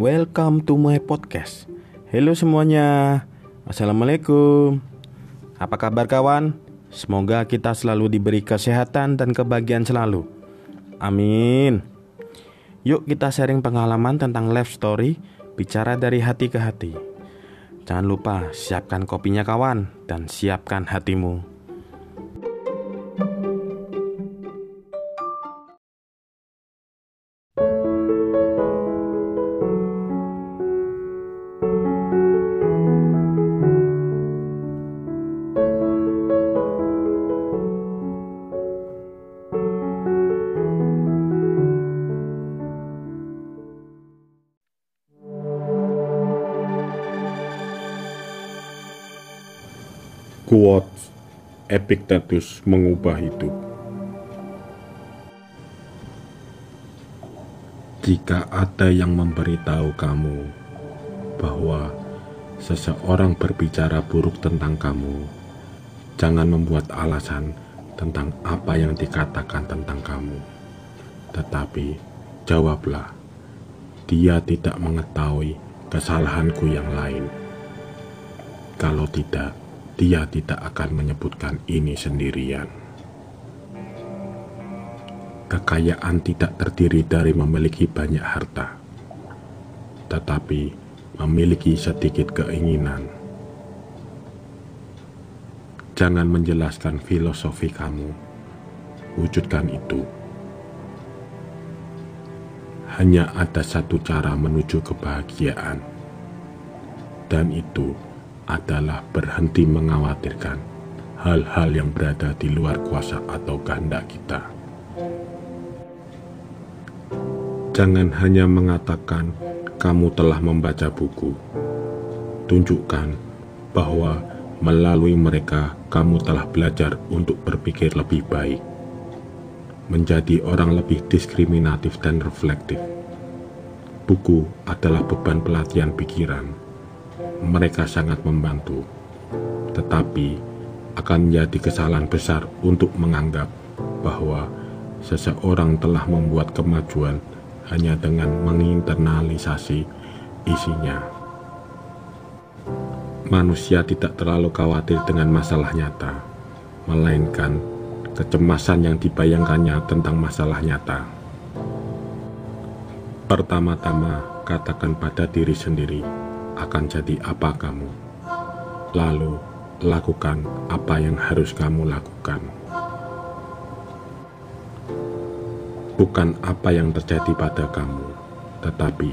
welcome to my podcast. Halo semuanya, Assalamualaikum. Apa kabar kawan? Semoga kita selalu diberi kesehatan dan kebahagiaan selalu. Amin. Yuk kita sharing pengalaman tentang life story, bicara dari hati ke hati. Jangan lupa siapkan kopinya kawan dan siapkan hatimu. Quotes Epictetus mengubah hidup. Jika ada yang memberitahu kamu bahwa seseorang berbicara buruk tentang kamu, jangan membuat alasan tentang apa yang dikatakan tentang kamu. Tetapi jawablah, dia tidak mengetahui kesalahanku yang lain. Kalau tidak, dia tidak akan menyebutkan ini sendirian. Kekayaan tidak terdiri dari memiliki banyak harta, tetapi memiliki sedikit keinginan. Jangan menjelaskan filosofi kamu, wujudkan itu. Hanya ada satu cara menuju kebahagiaan, dan itu adalah berhenti mengkhawatirkan hal-hal yang berada di luar kuasa atau kehendak kita. Jangan hanya mengatakan kamu telah membaca buku. Tunjukkan bahwa melalui mereka kamu telah belajar untuk berpikir lebih baik, menjadi orang lebih diskriminatif dan reflektif. Buku adalah beban pelatihan pikiran mereka sangat membantu, tetapi akan menjadi kesalahan besar untuk menganggap bahwa seseorang telah membuat kemajuan hanya dengan menginternalisasi isinya. Manusia tidak terlalu khawatir dengan masalah nyata, melainkan kecemasan yang dibayangkannya tentang masalah nyata. Pertama-tama, katakan pada diri sendiri akan jadi apa kamu. Lalu, lakukan apa yang harus kamu lakukan. Bukan apa yang terjadi pada kamu, tetapi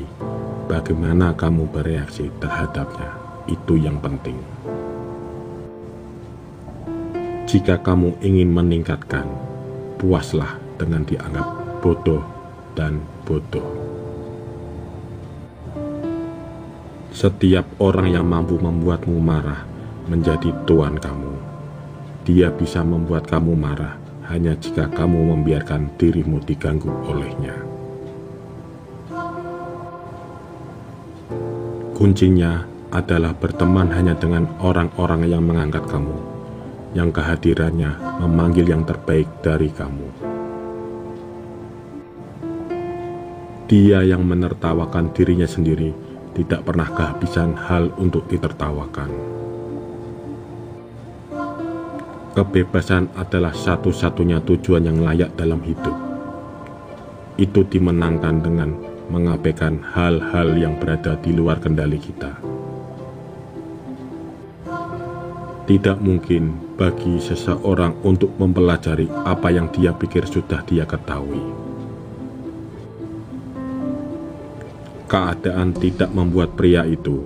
bagaimana kamu bereaksi terhadapnya. Itu yang penting. Jika kamu ingin meningkatkan, puaslah dengan dianggap bodoh dan bodoh. Setiap orang yang mampu membuatmu marah menjadi tuan kamu. Dia bisa membuat kamu marah hanya jika kamu membiarkan dirimu diganggu olehnya. Kuncinya adalah berteman hanya dengan orang-orang yang mengangkat kamu, yang kehadirannya memanggil yang terbaik dari kamu. Dia yang menertawakan dirinya sendiri tidak pernah kehabisan hal untuk ditertawakan. Kebebasan adalah satu-satunya tujuan yang layak dalam hidup. Itu dimenangkan dengan mengabaikan hal-hal yang berada di luar kendali kita. Tidak mungkin bagi seseorang untuk mempelajari apa yang dia pikir sudah dia ketahui. Keadaan tidak membuat pria itu.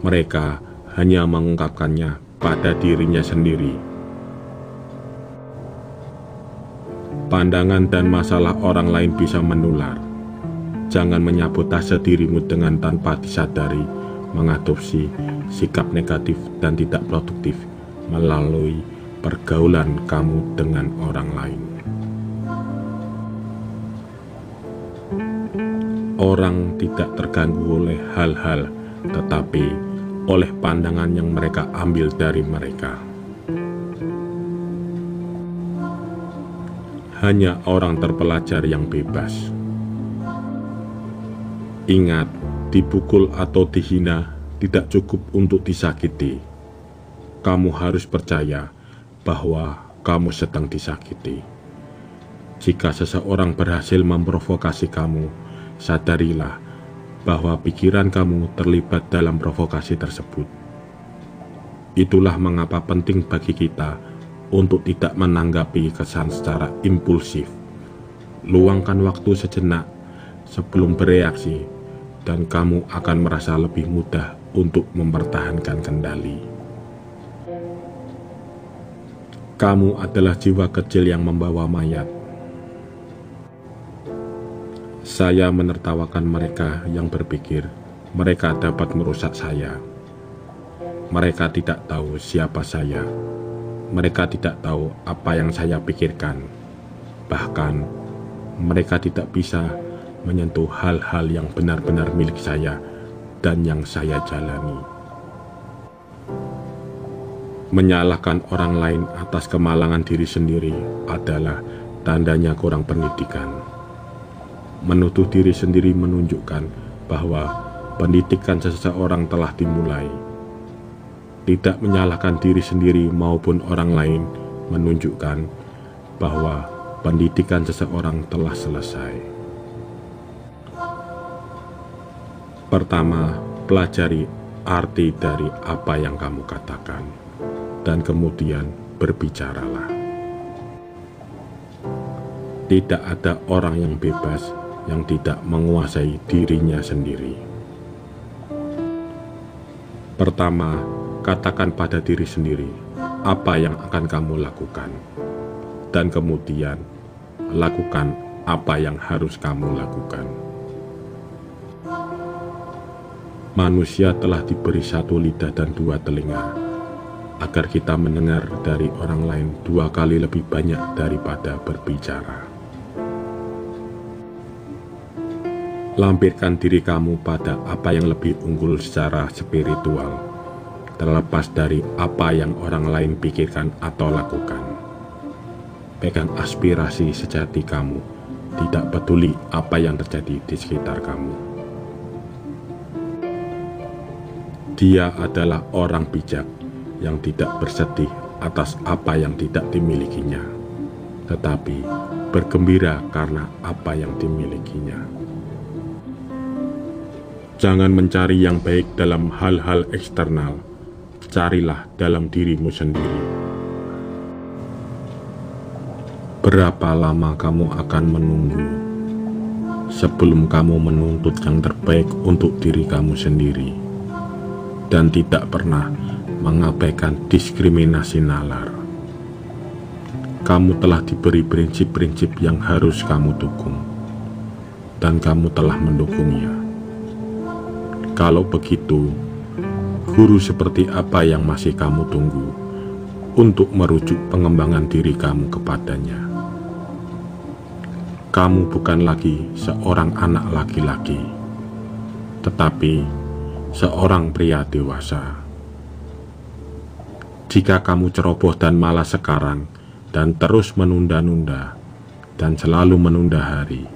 Mereka hanya mengungkapkannya pada dirinya sendiri. Pandangan dan masalah orang lain bisa menular. Jangan menyabotase dirimu dengan tanpa disadari, mengadopsi sikap negatif dan tidak produktif melalui pergaulan kamu dengan orang lain. Orang tidak terganggu oleh hal-hal, tetapi oleh pandangan yang mereka ambil dari mereka. Hanya orang terpelajar yang bebas. Ingat dipukul atau dihina tidak cukup untuk disakiti. Kamu harus percaya bahwa kamu sedang disakiti. Jika seseorang berhasil memprovokasi kamu, sadarilah bahwa pikiran kamu terlibat dalam provokasi tersebut. Itulah mengapa penting bagi kita untuk tidak menanggapi kesan secara impulsif. Luangkan waktu sejenak sebelum bereaksi, dan kamu akan merasa lebih mudah untuk mempertahankan kendali. Kamu adalah jiwa kecil yang membawa mayat. Saya menertawakan mereka yang berpikir mereka dapat merusak saya. Mereka tidak tahu siapa saya. Mereka tidak tahu apa yang saya pikirkan. Bahkan, mereka tidak bisa menyentuh hal-hal yang benar-benar milik saya dan yang saya jalani menyalahkan orang lain atas kemalangan diri sendiri adalah tandanya kurang pendidikan. Menuduh diri sendiri menunjukkan bahwa pendidikan seseorang telah dimulai. Tidak menyalahkan diri sendiri maupun orang lain menunjukkan bahwa pendidikan seseorang telah selesai. Pertama, pelajari arti dari apa yang kamu katakan dan kemudian berbicaralah. Tidak ada orang yang bebas yang tidak menguasai dirinya sendiri. Pertama, katakan pada diri sendiri apa yang akan kamu lakukan, dan kemudian lakukan apa yang harus kamu lakukan. Manusia telah diberi satu lidah dan dua telinga agar kita mendengar dari orang lain dua kali lebih banyak daripada berbicara. Lampirkan diri kamu pada apa yang lebih unggul secara spiritual, terlepas dari apa yang orang lain pikirkan atau lakukan. Pegang aspirasi sejati kamu, tidak peduli apa yang terjadi di sekitar kamu. Dia adalah orang bijak yang tidak bersedih atas apa yang tidak dimilikinya, tetapi bergembira karena apa yang dimilikinya. Jangan mencari yang baik dalam hal-hal eksternal, carilah dalam dirimu sendiri. Berapa lama kamu akan menunggu sebelum kamu menuntut yang terbaik untuk diri kamu sendiri, dan tidak pernah mengabaikan diskriminasi nalar. Kamu telah diberi prinsip-prinsip yang harus kamu dukung, dan kamu telah mendukungnya. Kalau begitu, guru seperti apa yang masih kamu tunggu untuk merujuk pengembangan diri kamu kepadanya? Kamu bukan lagi seorang anak laki-laki, tetapi seorang pria dewasa jika kamu ceroboh dan malas sekarang dan terus menunda-nunda dan selalu menunda hari,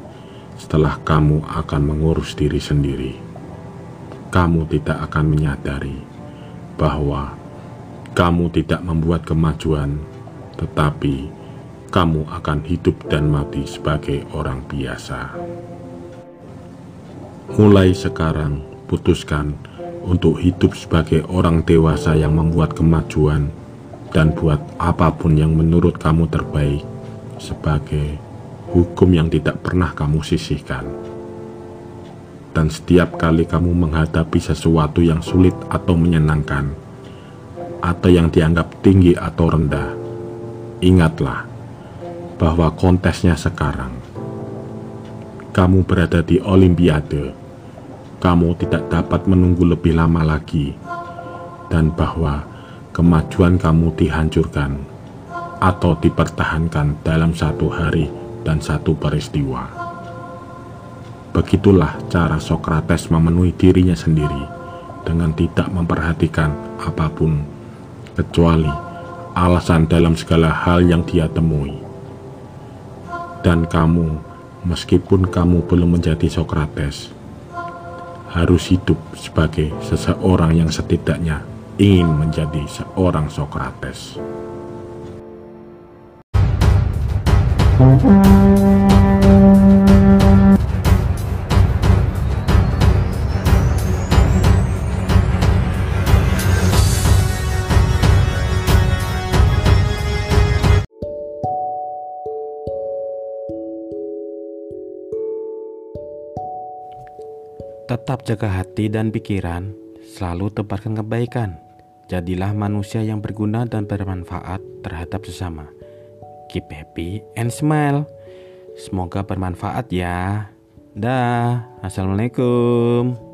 setelah kamu akan mengurus diri sendiri, kamu tidak akan menyadari bahwa kamu tidak membuat kemajuan, tetapi kamu akan hidup dan mati sebagai orang biasa. Mulai sekarang, putuskan untuk hidup sebagai orang dewasa yang membuat kemajuan dan buat apa pun yang menurut kamu terbaik sebagai hukum yang tidak pernah kamu sisihkan. Dan setiap kali kamu menghadapi sesuatu yang sulit atau menyenangkan, atau yang dianggap tinggi atau rendah, ingatlah bahwa kontesnya sekarang. Kamu berada di Olimpiade kamu tidak dapat menunggu lebih lama lagi, dan bahwa kemajuan kamu dihancurkan atau dipertahankan dalam satu hari dan satu peristiwa. Begitulah cara Sokrates memenuhi dirinya sendiri dengan tidak memperhatikan apa pun kecuali alasan dalam segala hal yang dia temui. Dan kamu, meskipun kamu belum menjadi Sokrates, harus hidup sebagai seseorang yang setidaknya ingin menjadi seorang Sokrates. Tetap jaga hati dan pikiran, selalu tebarkan kebaikan. Jadilah manusia yang berguna dan bermanfaat terhadap sesama. Keep happy and smile. Semoga bermanfaat ya. Dah, assalamualaikum.